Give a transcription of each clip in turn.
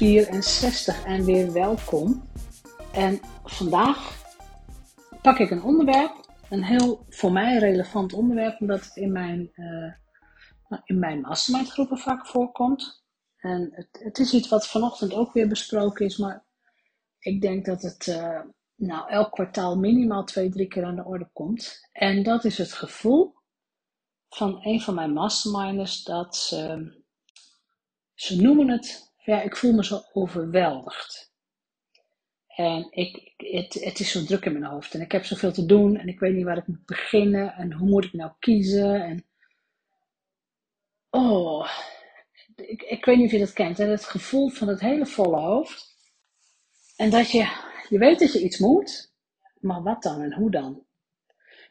264 en weer welkom. En vandaag pak ik een onderwerp, een heel voor mij relevant onderwerp, omdat het in mijn, uh, in mijn mastermind groepen vaak voorkomt. En het, het, is iets wat vanochtend ook weer besproken is, maar ik denk dat het uh, nou, elk kwartaal minimaal twee, drie keer aan de orde komt. En dat is het gevoel van een van mijn masterminders dat ze ze noemen het, ja, ik voel me zo overweldigd. En ik, het, het is zo druk in mijn hoofd en ik heb zoveel te doen en ik weet niet waar ik moet beginnen en hoe moet ik nou kiezen. En, oh, ik, ik weet niet of je dat kent, hè? het gevoel van het hele volle hoofd. En dat je, je weet dat je iets moet, maar wat dan en hoe dan?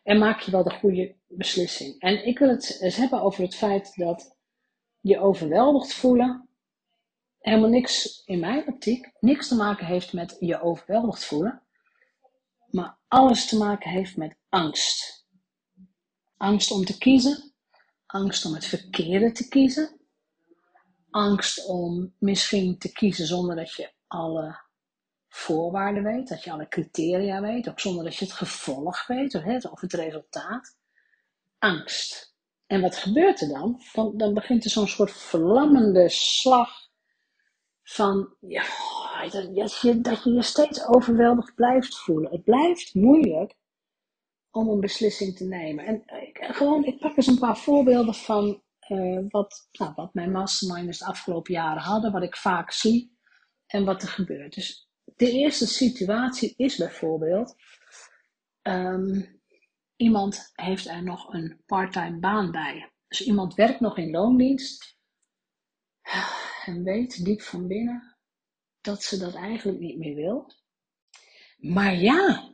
En maak je wel de goede beslissing? En ik wil het eens hebben over het feit dat je overweldigd voelen helemaal niks in mijn optiek, niks te maken heeft met je overweldigd voelen, maar alles te maken heeft met angst. Angst om te kiezen, angst om het verkeerde te kiezen, angst om misschien te kiezen zonder dat je alle voorwaarden weet, dat je alle criteria weet, ook zonder dat je het gevolg weet of het resultaat. Angst. En wat gebeurt er dan? Dan, dan begint er zo'n soort vlammende slag van ja, dat, je, dat je je steeds overweldigd blijft voelen. Het blijft moeilijk om een beslissing te nemen. En ik, gewoon, ik pak eens een paar voorbeelden van uh, wat, nou, wat mijn masterminders de afgelopen jaren hadden, wat ik vaak zie en wat er gebeurt. Dus de eerste situatie is bijvoorbeeld, um, iemand heeft er nog een parttime baan bij. Dus iemand werkt nog in loondienst en weet diep van binnen dat ze dat eigenlijk niet meer wil. Maar ja,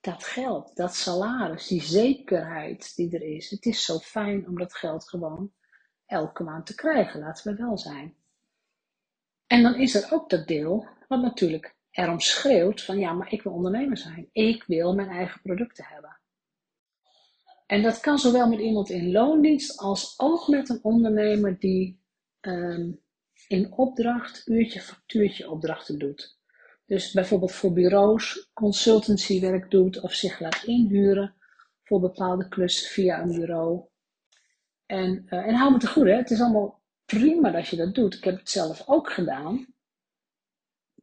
dat geld, dat salaris, die zekerheid die er is. Het is zo fijn om dat geld gewoon elke maand te krijgen, laten we wel zijn. En dan is er ook dat deel wat natuurlijk erom schreeuwt van ja, maar ik wil ondernemer zijn. Ik wil mijn eigen producten hebben. En dat kan zowel met iemand in loondienst als ook met een ondernemer die ehm, in opdracht, uurtje, factuurtje opdrachten doet. Dus bijvoorbeeld voor bureaus consultancywerk doet of zich laat inhuren voor bepaalde klussen via een bureau. En, uh, en hou me te goed, hè? het is allemaal prima dat je dat doet. Ik heb het zelf ook gedaan.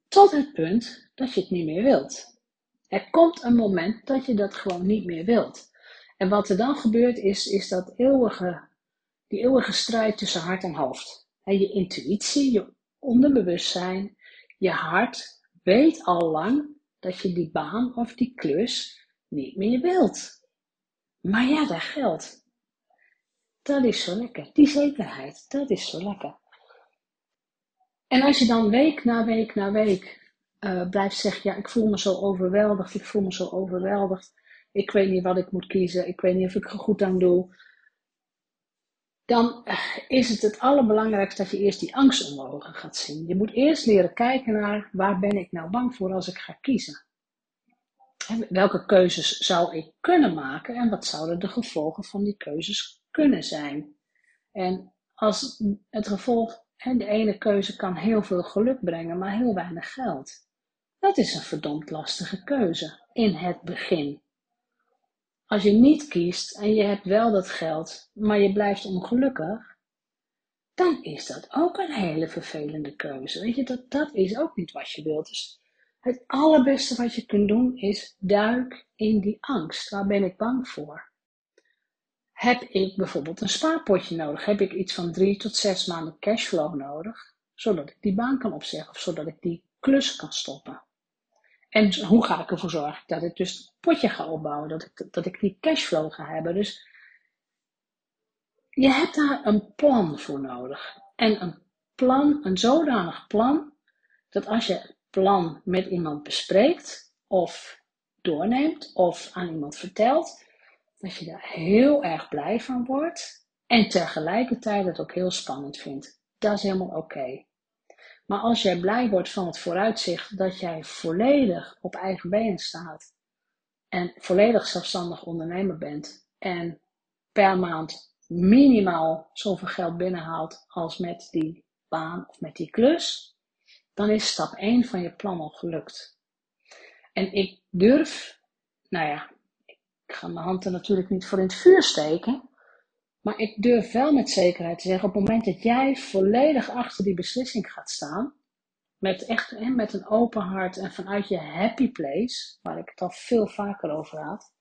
Tot het punt dat je het niet meer wilt. Er komt een moment dat je dat gewoon niet meer wilt. En wat er dan gebeurt is, is dat eeuwige, die eeuwige strijd tussen hart en hoofd je intuïtie, je onderbewustzijn, je hart weet al lang dat je die baan of die klus niet meer wilt. Maar ja, dat geldt. Dat is zo lekker. Die zekerheid, dat is zo lekker. En als je dan week na week na week uh, blijft zeggen, ja, ik voel me zo overweldigd, ik voel me zo overweldigd, ik weet niet wat ik moet kiezen, ik weet niet of ik er goed aan doe, dan eh, is het het allerbelangrijkste dat je eerst die angst onder ogen gaat zien. Je moet eerst leren kijken naar waar ben ik nou bang voor als ik ga kiezen. Welke keuzes zou ik kunnen maken en wat zouden de gevolgen van die keuzes kunnen zijn? En als het gevolg, de ene keuze kan heel veel geluk brengen, maar heel weinig geld. Dat is een verdomd lastige keuze in het begin. Als je niet kiest en je hebt wel dat geld, maar je blijft ongelukkig, dan is dat ook een hele vervelende keuze. Weet je, dat, dat is ook niet wat je wilt. Dus Het allerbeste wat je kunt doen is duik in die angst. Waar ben ik bang voor? Heb ik bijvoorbeeld een spaarpotje nodig? Heb ik iets van drie tot zes maanden cashflow nodig? Zodat ik die baan kan opzeggen of zodat ik die klus kan stoppen. En hoe ga ik ervoor zorgen dat ik dus het potje ga opbouwen, dat ik, dat ik die cashflow ga hebben. Dus je hebt daar een plan voor nodig. En een plan, een zodanig plan, dat als je het plan met iemand bespreekt, of doorneemt, of aan iemand vertelt, dat je daar heel erg blij van wordt. En tegelijkertijd het ook heel spannend vindt. Dat is helemaal oké. Maar als jij blij wordt van het vooruitzicht dat jij volledig op eigen benen staat en volledig zelfstandig ondernemer bent en per maand minimaal zoveel geld binnenhaalt als met die baan of met die klus, dan is stap 1 van je plan al gelukt. En ik durf, nou ja, ik ga mijn hand er natuurlijk niet voor in het vuur steken, maar ik durf wel met zekerheid te zeggen, op het moment dat jij volledig achter die beslissing gaat staan, met echt hè, met een open hart en vanuit je happy place, waar ik het al veel vaker over had,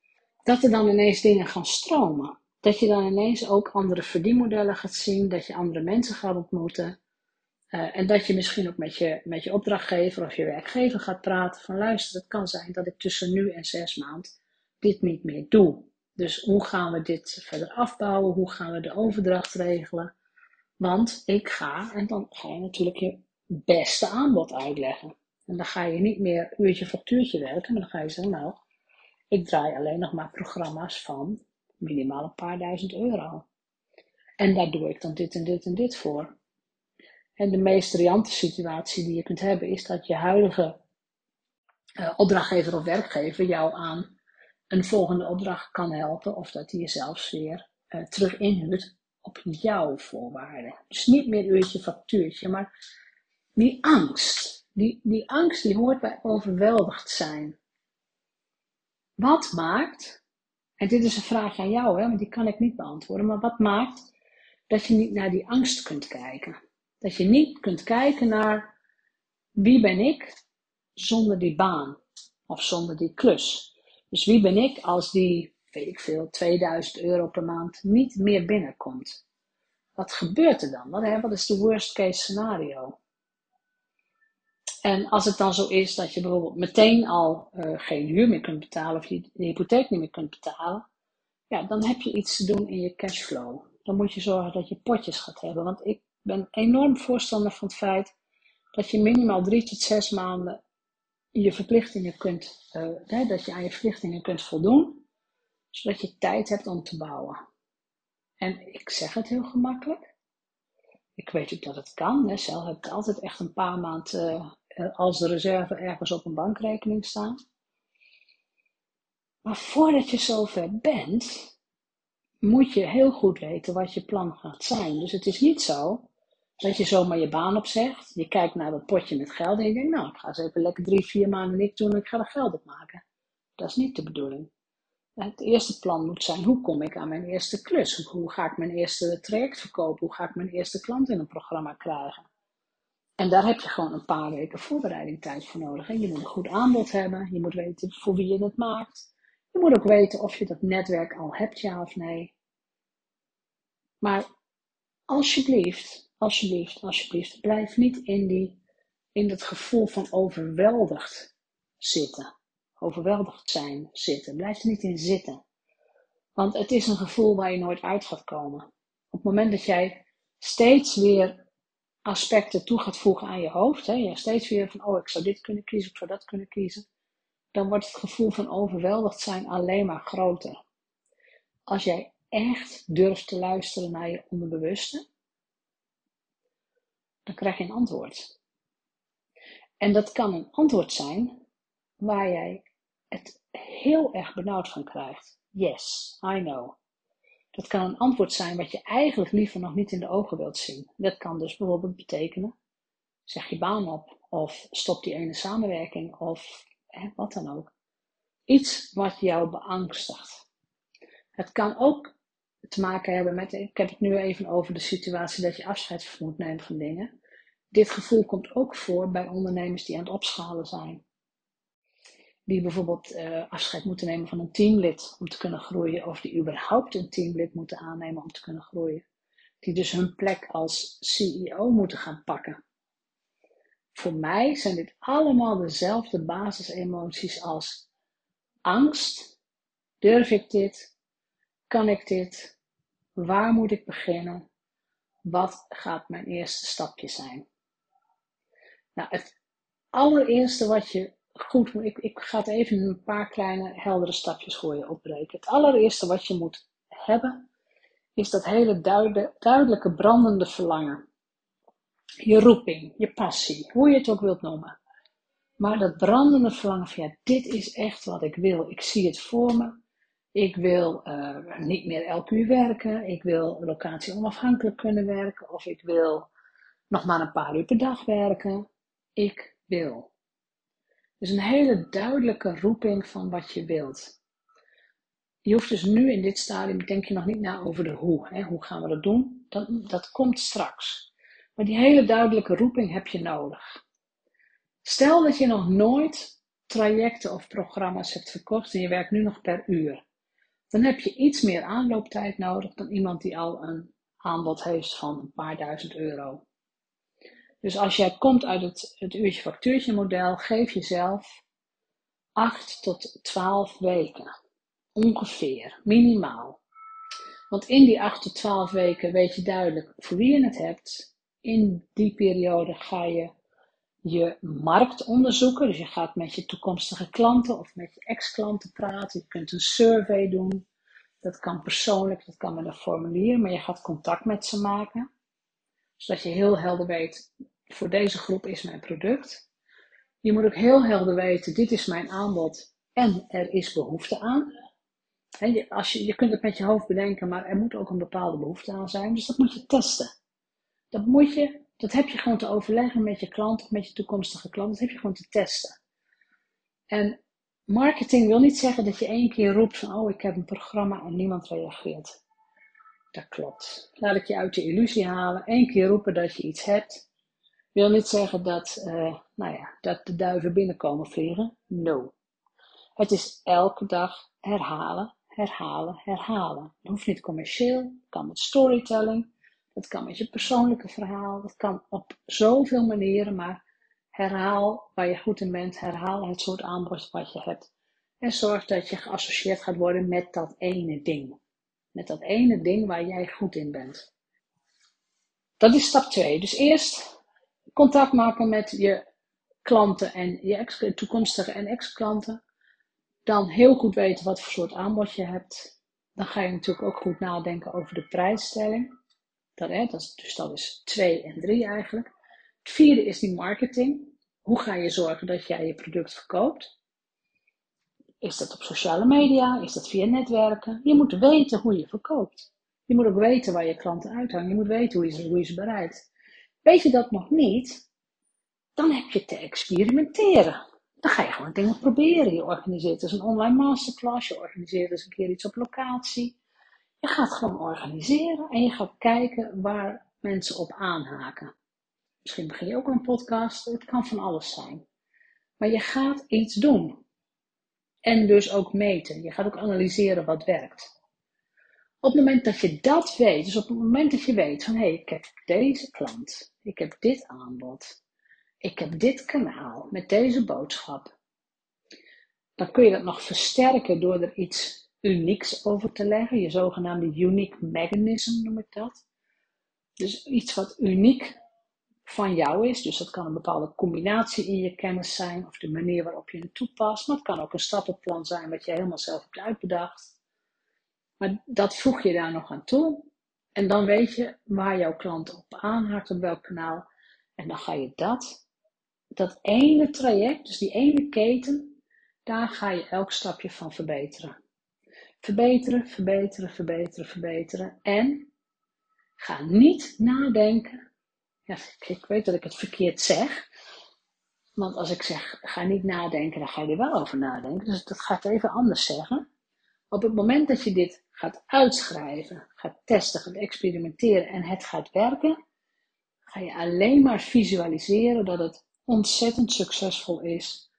dat er dan ineens dingen gaan stromen. Dat je dan ineens ook andere verdienmodellen gaat zien, dat je andere mensen gaat ontmoeten. Uh, en dat je misschien ook met je, met je opdrachtgever of je werkgever gaat praten van luister, het kan zijn dat ik tussen nu en zes maanden dit niet meer doe. Dus hoe gaan we dit verder afbouwen? Hoe gaan we de overdracht regelen? Want ik ga, en dan ga je natuurlijk je beste aanbod uitleggen. En dan ga je niet meer uurtje factuurtje werken, maar dan ga je zeggen, nou, ik draai alleen nog maar programma's van minimaal een paar duizend euro. En daar doe ik dan dit en dit en dit voor. En de meest riante situatie die je kunt hebben is dat je huidige uh, opdrachtgever of werkgever jou aan een volgende opdracht kan helpen, of dat hij je zelfs weer uh, terug inhuurt op jouw voorwaarden. Dus niet meer uurtje factuurtje, maar die angst. Die, die angst die hoort bij overweldigd zijn. Wat maakt, en dit is een vraag aan jou, hè, want die kan ik niet beantwoorden, maar wat maakt dat je niet naar die angst kunt kijken? Dat je niet kunt kijken naar wie ben ik zonder die baan of zonder die klus. Dus wie ben ik als die, weet ik veel, 2000 euro per maand niet meer binnenkomt? Wat gebeurt er dan? Wat, is de worst case scenario? En als het dan zo is dat je bijvoorbeeld meteen al uh, geen huur meer kunt betalen of je de hypotheek niet meer kunt betalen, ja, dan heb je iets te doen in je cashflow. Dan moet je zorgen dat je potjes gaat hebben. Want ik ben enorm voorstander van het feit dat je minimaal drie tot zes maanden je verplichtingen kunt, hè, dat je aan je verplichtingen kunt voldoen, zodat je tijd hebt om te bouwen. En ik zeg het heel gemakkelijk. Ik weet ook dat het kan. Hè. Zelf heb ik altijd echt een paar maanden uh, als reserve ergens op een bankrekening staan. Maar voordat je zover bent, moet je heel goed weten wat je plan gaat zijn. Dus het is niet zo dat je zomaar je baan opzegt. Je kijkt naar dat potje met geld en je denkt, nou, ik ga eens even lekker drie, vier maanden niks doen en ik ga er geld op maken. Dat is niet de bedoeling. Het eerste plan moet zijn, hoe kom ik aan mijn eerste klus? Hoe ga ik mijn eerste traject verkopen? Hoe ga ik mijn eerste klant in een programma krijgen? En daar heb je gewoon een paar weken voorbereiding tijd voor nodig. Je moet een goed aanbod hebben. Je moet weten voor wie je het maakt. Je moet ook weten of je dat netwerk al hebt, ja of nee. Maar alsjeblieft, alsjeblieft, alsjeblieft, blijf niet in, die, in dat gevoel van overweldigd zitten. Overweldigd zijn zitten. Blijf er niet in zitten. Want het is een gevoel waar je nooit uit gaat komen. Op het moment dat jij steeds weer aspecten toe gaat voegen aan je hoofd, hè, je steeds weer van, oh, ik zou dit kunnen kiezen, ik zou dat kunnen kiezen, dan wordt het gevoel van overweldigd zijn alleen maar groter. Als jij echt durft te luisteren naar je onderbewuste, dan krijg je een antwoord. En dat kan een antwoord zijn waar jij het heel erg benauwd van krijgt. Yes, I know. Dat kan een antwoord zijn wat je eigenlijk liever nog niet in de ogen wilt zien. Dat kan dus bijvoorbeeld betekenen, zeg je baan op, of stop die ene samenwerking, of hè, wat dan ook. Iets wat jou beangstigt. Het kan ook te maken hebben met, ik heb het nu even over de situatie dat je afscheid moet nemen van dingen. Dit gevoel komt ook voor bij ondernemers die aan het opschalen zijn. die bijvoorbeeld uh, afscheid moeten nemen van een teamlid om te kunnen groeien, of die überhaupt een teamlid moeten aannemen om te kunnen groeien, die dus hun plek als CEO moeten gaan pakken. Voor mij zijn dit allemaal dezelfde basisemoties als angst. Durf ik dit? Kan ik dit? Waar moet ik beginnen? Wat gaat mijn eerste stapje zijn? Nou, het allereerste wat je goed moet, ik, ik ga het even in een paar kleine heldere stapjes voor je opbreken. Het allereerste wat je moet hebben, is dat hele duidelijke brandende verlangen. Je roeping, je passie, hoe je het ook wilt noemen. Maar dat brandende verlangen van ja, dit is echt wat ik wil. Ik zie het voor me. Ik wil uh, niet meer elk uur werken. Ik wil locatie onafhankelijk kunnen werken. Of ik wil nog maar een paar uur per dag werken. Ik wil. Dus een hele duidelijke roeping van wat je wilt. Je hoeft dus nu in dit stadium, denk je nog niet na over de hoe. Hè? Hoe gaan we dat doen? Dat, dat komt straks. Maar die hele duidelijke roeping heb je nodig. Stel dat je nog nooit trajecten of programma's hebt verkocht en je werkt nu nog per uur. Dan heb je iets meer aanlooptijd nodig dan iemand die al een aanbod heeft van een paar duizend euro. Dus als jij komt uit het, het uurtje factuurtje model, geef jezelf 8 tot 12 weken. Ongeveer, minimaal. Want in die 8 tot 12 weken weet je duidelijk voor wie je het hebt. In die periode ga je je markt onderzoeken. Dus je gaat met je toekomstige klanten of met je ex-klanten praten. Je kunt een survey doen. Dat kan persoonlijk, dat kan met een formulier, maar je gaat contact met ze maken. Zodat je heel helder weet, voor deze groep is mijn product. Je moet ook heel helder weten, dit is mijn aanbod en er is behoefte aan. je, als je, je kunt het met je hoofd bedenken, maar er moet ook een bepaalde behoefte aan zijn. Dus dat moet je testen. Dat moet je dat heb je gewoon te overleggen met je klant of met je toekomstige klant. Dat heb je gewoon te testen. En marketing wil niet zeggen dat je één keer roept van, oh, ik heb een programma en niemand reageert. Dat klopt. Laat ik je uit je illusie halen. Eén keer roepen dat je iets hebt, wil niet zeggen dat, uh, nou ja, dat de duiven binnenkomen vliegen. No. Het is elke dag herhalen, herhalen, herhalen. Het hoeft niet commercieel, het kan met storytelling, dat kan met je persoonlijke verhaal. Dat kan op zoveel manieren. Maar herhaal waar je goed in bent. Herhaal het soort aanbod wat je hebt. En zorg dat je geassocieerd gaat worden met dat ene ding. Met dat ene ding waar jij goed in bent. Dat is stap 2. Dus eerst contact maken met je klanten en je ex, toekomstige en ex-klanten. Dan heel goed weten wat voor soort aanbod je hebt. Dan ga je natuurlijk ook goed nadenken over de prijsstelling. Dat, dus dat is twee en drie eigenlijk. Het vierde is die marketing. Hoe ga je zorgen dat jij je product verkoopt? Is dat op sociale media? Is dat via netwerken? Je moet weten hoe je verkoopt. Je moet ook weten waar je klanten uithangen. Je moet weten hoe je ze, hoe je ze. Weet je dat nog niet? Dan heb je te experimenteren. Dan ga je gewoon dingen proberen. Je organiseert dus een online masterclass. Je organiseert dus een keer iets op locatie. Je gaat gewoon organiseren en je gaat kijken waar mensen op aanhaken. Misschien begin je ook een podcast, het kan van alles zijn. Maar je gaat iets doen. En dus ook meten. Je gaat ook analyseren wat werkt. Op het moment dat je dat weet, dus op het moment dat je weet van hé, hey, ik heb deze klant, ik heb dit aanbod, ik heb dit kanaal met deze boodschap, dan kun je dat nog versterken door er iets unieks over te leggen. Je zogenaamde unique mechanism noem ik dat. Dus iets wat uniek van jou is. Dus dat kan een bepaalde combinatie in je kennis zijn of de manier waarop je het toepast. Maar het kan ook een stappenplan zijn wat je helemaal zelf hebt uitbedacht. Maar dat voeg je daar nog aan toe. En dan weet je waar jouw klant op aanhaakt, op welk kanaal. En dan ga je dat, dat ene traject, dus die ene keten, daar ga je elk stapje van verbeteren. Verbeteren, verbeteren, verbeteren, verbeteren. En ga niet nadenken. Ja, ik weet dat ik het verkeerd zeg. Want als ik zeg, ga niet nadenken, dan ga je er wel over nadenken. Dus dat gaat even anders zeggen. Op het moment dat je dit gaat uitschrijven, gaat testen, gaat experimenteren en het gaat werken, ga je alleen maar visualiseren dat het ontzettend succesvol is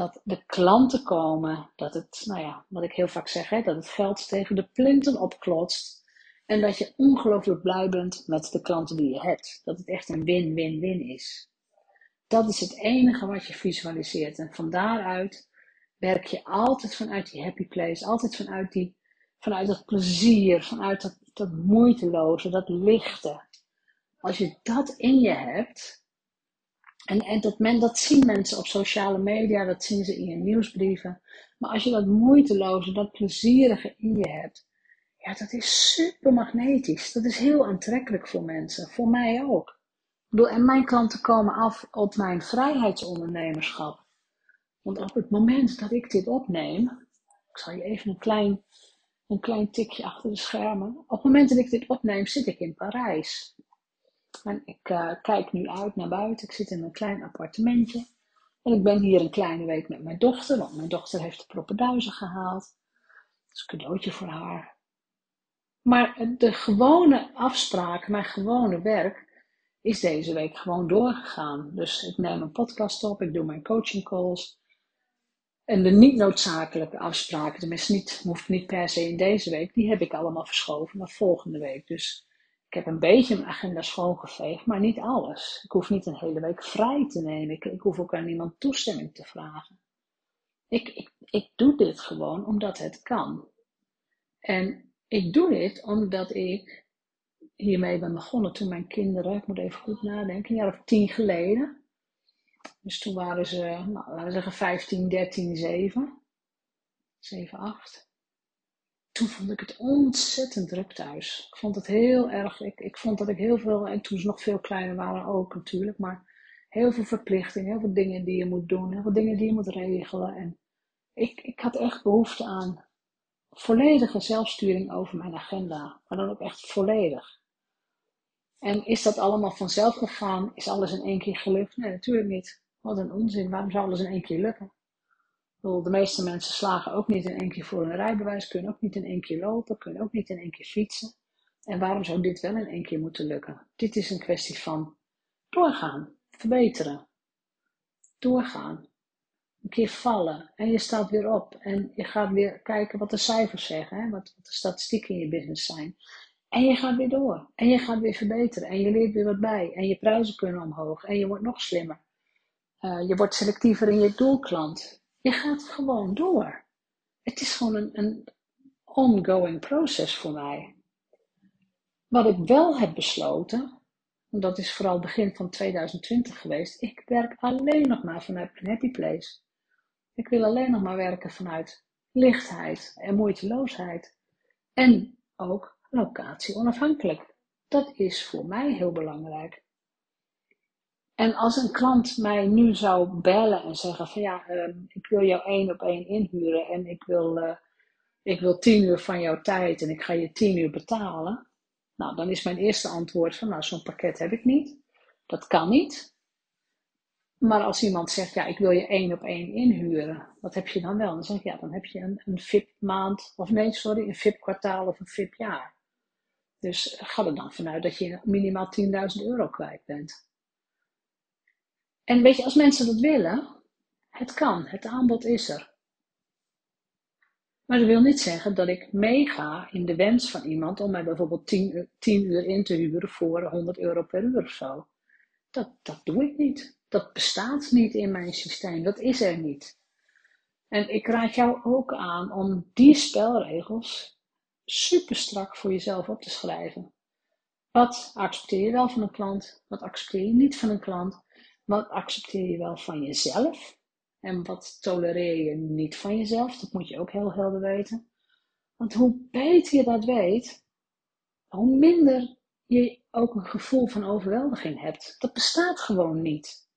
dat de klanten komen, dat het, nou ja, wat ik heel vaak zeg, hè, dat het geld tegen de plinten opklotst. En dat je ongelooflijk blij bent met de klanten die je hebt. Dat het echt een win-win-win is. Dat is het enige wat je visualiseert. En van daaruit werk je altijd vanuit die happy place, altijd vanuit, die, vanuit dat plezier, vanuit dat, dat moeiteloze, dat lichte. Als je dat in je hebt, en, en dat, men, dat zien mensen op sociale media, dat zien ze in je nieuwsbrieven. Maar als je dat moeiteloze, dat plezierige in je hebt, ja, dat is super magnetisch. Dat is heel aantrekkelijk voor mensen, voor mij ook. Ik bedoel, en mijn klanten komen af op mijn vrijheidsondernemerschap. Want op het moment dat ik dit opneem, ik zal je even een klein, een klein tikje achter de schermen. Op het moment dat ik dit opneem, zit ik in Parijs. En ik uh, kijk nu uit naar buiten. Ik zit in een klein appartementje. En ik ben hier een kleine week met mijn dochter, want mijn dochter heeft de proppenduizen gehaald. Dat is een cadeautje voor haar. Maar de gewone afspraak, mijn gewone werk, is deze week gewoon doorgegaan. Dus ik neem een podcast op, ik doe mijn coaching calls. En de niet noodzakelijke afspraken, tenminste niet, hoeft niet per se in deze week, die heb ik allemaal verschoven naar volgende week. Dus ik heb een beetje mijn agenda schoongeveegd, maar niet alles. Ik hoef niet een hele week vrij te nemen. Ik, hoef ook aan niemand toestemming te vragen. Ik, ik, ik doe dit gewoon omdat het kan. En ik doe dit omdat ik hiermee ben begonnen toen mijn kinderen, ik moet even goed nadenken, een jaar of tien geleden. Dus toen waren ze, nou, laten we zeggen 15, 13, 7. 7, 8 toen vond ik het ontzettend druk thuis. Ik vond het heel erg. Ik, ik vond dat ik heel veel, en toen ze nog veel kleiner waren ook natuurlijk, maar heel veel verplichtingen, heel veel dingen die je moet doen, heel veel dingen die je moet regelen. En ik, ik had echt behoefte aan volledige zelfsturing over mijn agenda, maar dan ook echt volledig. En is dat allemaal vanzelf gegaan? Is alles in één keer gelukt? Nee, natuurlijk niet. Wat een onzin. Waarom zou alles in één keer lukken? De meeste mensen slagen ook niet in één keer voor een rijbewijs, kunnen ook niet in één keer lopen, kunnen ook niet in één keer fietsen. En waarom zou dit wel in één keer moeten lukken? Dit is een kwestie van doorgaan, verbeteren, doorgaan. Een keer vallen en je staat weer op en je gaat weer kijken wat de cijfers zeggen, hè? Wat, wat de statistieken in je business zijn. En je gaat weer door en je gaat weer verbeteren en je leert weer wat bij en je prijzen kunnen omhoog en je wordt nog slimmer. Uh, je wordt selectiever in je doelklant. Je gaat gewoon door. Het is gewoon een, een ongoing proces voor mij. Wat ik wel heb besloten, en dat is vooral begin van 2020 geweest, ik werk alleen nog maar vanuit een happy place. Ik wil alleen nog maar werken vanuit lichtheid en moeiteloosheid. En ook locatie onafhankelijk. Dat is voor mij heel belangrijk. En als een klant mij nu zou bellen en zeggen van ja, ehm, ik wil jou één op één inhuren en ik wil, uh, ik wil tien uur van jouw tijd en ik ga je tien uur betalen. Nou, dan is mijn eerste antwoord van nou, zo'n pakket heb ik niet. Dat kan niet. Maar als iemand zegt, ja, ik wil je één op één inhuren, wat heb je dan wel? Dan zeg ik, ja, dan heb je een, een VIP maand, of nee, sorry, een VIP kwartaal of een VIP jaar. Dus ga er dan vanuit dat je minimaal 10.000 euro kwijt bent. En weet je, als mensen dat willen, het kan, het aanbod is er. Maar dat wil niet zeggen dat ik meega in de wens van iemand om mij bijvoorbeeld 10, 10 uur in te huren voor 100 euro per uur of zo. Dat, dat doe ik niet. Dat bestaat niet in mijn systeem. Dat is er niet. En ik raad jou ook aan om die spelregels super strak voor jezelf op te schrijven. Wat accepteer je wel van een klant? Wat accepteer je niet van een klant? Wat accepteer je wel van jezelf? En wat tolereer je niet van jezelf? Dat moet je ook heel helder weten. Want hoe beter je dat weet, hoe minder je ook een gevoel van overweldiging hebt. Dat bestaat gewoon niet.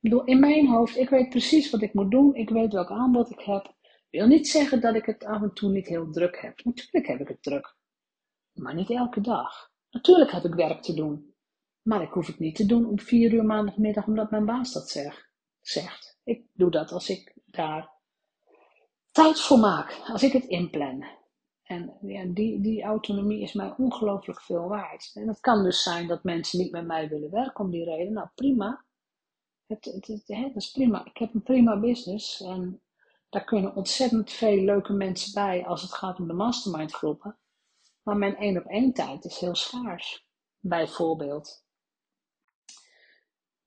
In mijn hoofd, ik weet precies wat ik moet doen. Ik weet welk aanbod ik heb. Ik wil niet zeggen dat ik het af en toe niet heel druk heb. Natuurlijk heb ik het druk. Maar niet elke dag. Natuurlijk heb ik werk te doen. Maar ik hoef het niet te doen om vier uur maandagmiddag omdat mijn baas dat zeg, zegt. Ik doe dat als ik daar tijd voor maak, als ik het inplan. En ja, die, die autonomie is mij ongelooflijk veel waard. En het kan dus zijn dat mensen niet met mij willen werken om die reden. Nou prima. Het, het, het, dat is prima. Ik heb een prima business en daar kunnen ontzettend veel leuke mensen bij als het gaat om de mastermind groepen. Maar mijn één op één tijd is heel schaars, bijvoorbeeld.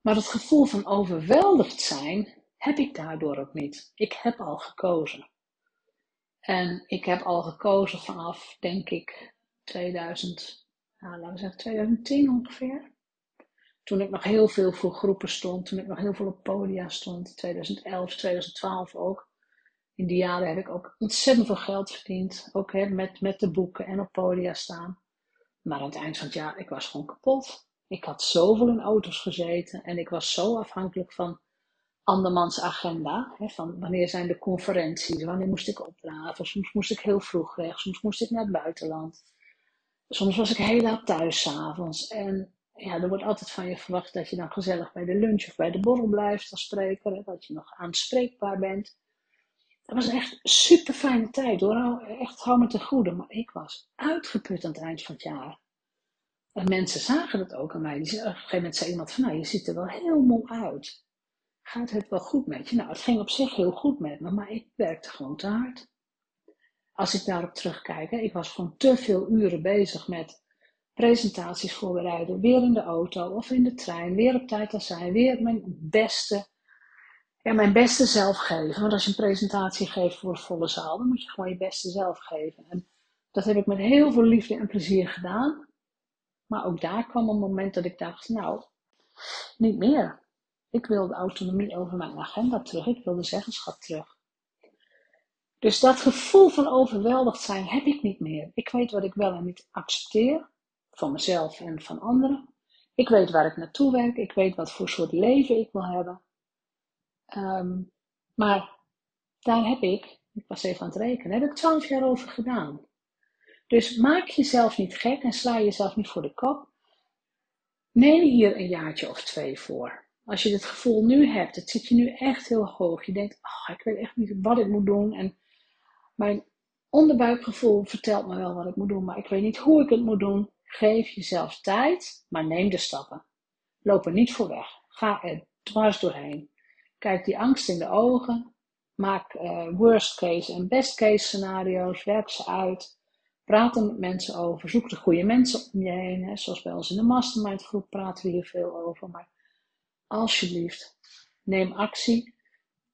Maar het gevoel van overweldigd zijn heb ik daardoor ook niet. Ik heb al gekozen. En ik heb al gekozen vanaf, denk ik, 2000, nou, laten we zeggen 2010 ongeveer. Toen ik nog heel veel voor groepen stond, toen ik nog heel veel op podia stond, 2011, 2012 ook. In die jaren heb ik ook ontzettend veel geld verdiend, ook hè, met, met de boeken en op podia staan. Maar aan het eind van het jaar, ik was gewoon kapot. Ik had zoveel in auto's gezeten en ik was zo afhankelijk van andermans agenda. Hè, van wanneer zijn de conferenties, wanneer moest ik opdraven. Soms moest ik heel vroeg weg, soms moest ik naar het buitenland. Soms was ik heel laat thuis s'avonds. En ja, er wordt altijd van je verwacht dat je dan gezellig bij de lunch of bij de borrel blijft als spreker. dat je nog aanspreekbaar bent. Dat was echt super fijne tijd hoor. Echt hou me te goede. Maar ik was uitgeput aan het eind van het jaar. En mensen zagen dat ook aan mij. Die, op een gegeven moment zei iemand van, nou, je ziet er wel heel moe uit. Gaat het wel goed met je? Nou, het ging op zich heel goed met me, maar ik werkte gewoon te hard. Als ik daarop terugkijk, ik was gewoon te veel uren bezig met presentaties voorbereiden, weer in de auto of in de trein, weer op tijd al zijn, weer mijn beste, ja, mijn beste zelf geven. Want als je een presentatie geeft voor een volle zaal, dan moet je gewoon je beste zelf geven. En dat heb ik met heel veel liefde en plezier gedaan. Maar ook daar kwam een moment dat ik dacht, nou, niet meer. Ik wil de autonomie over mijn agenda terug. Ik wil de zeggenschap terug. Dus dat gevoel van overweldigd zijn heb ik niet meer. Ik weet wat ik wel en niet accepteer. Van mezelf en van anderen. Ik weet waar ik naartoe werk. Ik weet wat voor soort leven ik wil hebben. Ehm, maar daar heb ik, ik was even aan het rekenen, heb ik twaalf jaar over gedaan. Dus maak jezelf niet gek en sla jezelf niet voor de kop. Neem hier een jaartje of twee voor. Als je dit gevoel nu hebt, het zit je nu echt heel hoog. Je denkt, oh, ik weet echt niet wat ik moet doen. En mijn onderbuikgevoel vertelt me wel wat ik moet doen, maar ik weet niet hoe ik het moet doen. Geef jezelf tijd, maar neem de stappen. Loop er niet voor weg. Ga er dwars doorheen. Kijk die angst in de ogen. Maak uh, worst case en best case scenario's. Werk ze uit. Praat er met mensen over. Zoek de goede mensen om je heen. Hè. Zoals bij ons in de mastermind groep praten we hier veel over. Maar alsjeblieft, neem actie.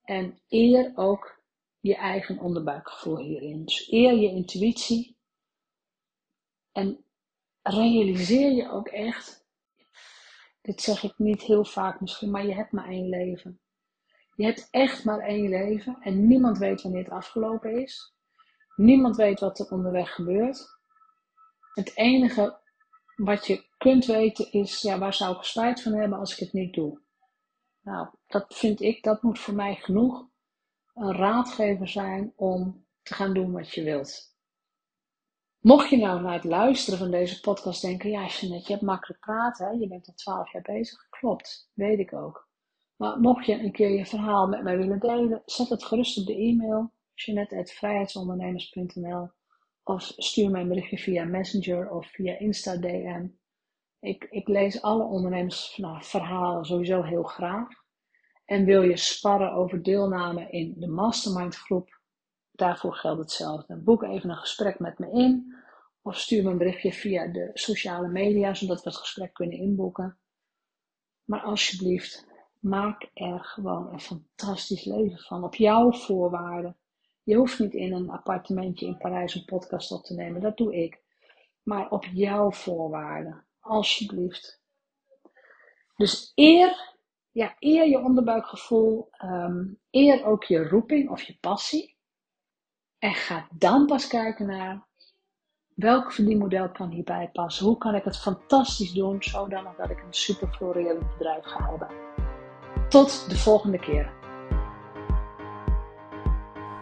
En eer ook je eigen onderbuikgevoel hierin. Dus eer je intuïtie. En realiseer je ook echt. Dit zeg ik niet heel vaak misschien, maar je hebt maar één leven. Je hebt echt maar één leven en niemand weet wanneer het afgelopen is. Niemand weet wat er onderweg gebeurt. Het enige wat je kunt weten is, ja, waar zou ik spijt van hebben als ik het niet doe? Nou, dat vind ik, dat moet voor mij genoeg een raadgever zijn om te gaan doen wat je wilt. Mocht je nou na het luisteren van deze podcast denken, ja Jeanette, je hebt makkelijk praten, je bent al twaalf jaar bezig. Klopt, weet ik ook. Maar mocht je een keer je verhaal met mij willen delen, zet het gerust op de e-mail jeanette.vrijheidsondernemers.nl of stuur mij een berichtje via Messenger of via Insta DM. Ik, ik lees alle ondernemersverhalen sowieso heel graag. En wil je sparren over deelname in de mastermind groep, daarvoor geldt hetzelfde. Boek even een gesprek met me in of stuur me een berichtje via de sociale media, zodat we het gesprek kunnen inboeken. Maar alsjeblieft, maak er gewoon een fantastisch leven van, op jouw voorwaarden. Je hoeft niet in een appartementje in Parijs een podcast op te nemen, dat doe ik. Maar op jouw voorwaarden, alsjeblieft. Dus eer, ja, eer je onderbuikgevoel, um, eer ook je roeping of je passie. En ga dan pas kijken naar welk verdienmodel kan hierbij passen. Hoe kan ik het fantastisch doen, zodanig dat ik een super florerend bedrijf ga hebben. Tot de volgende keer.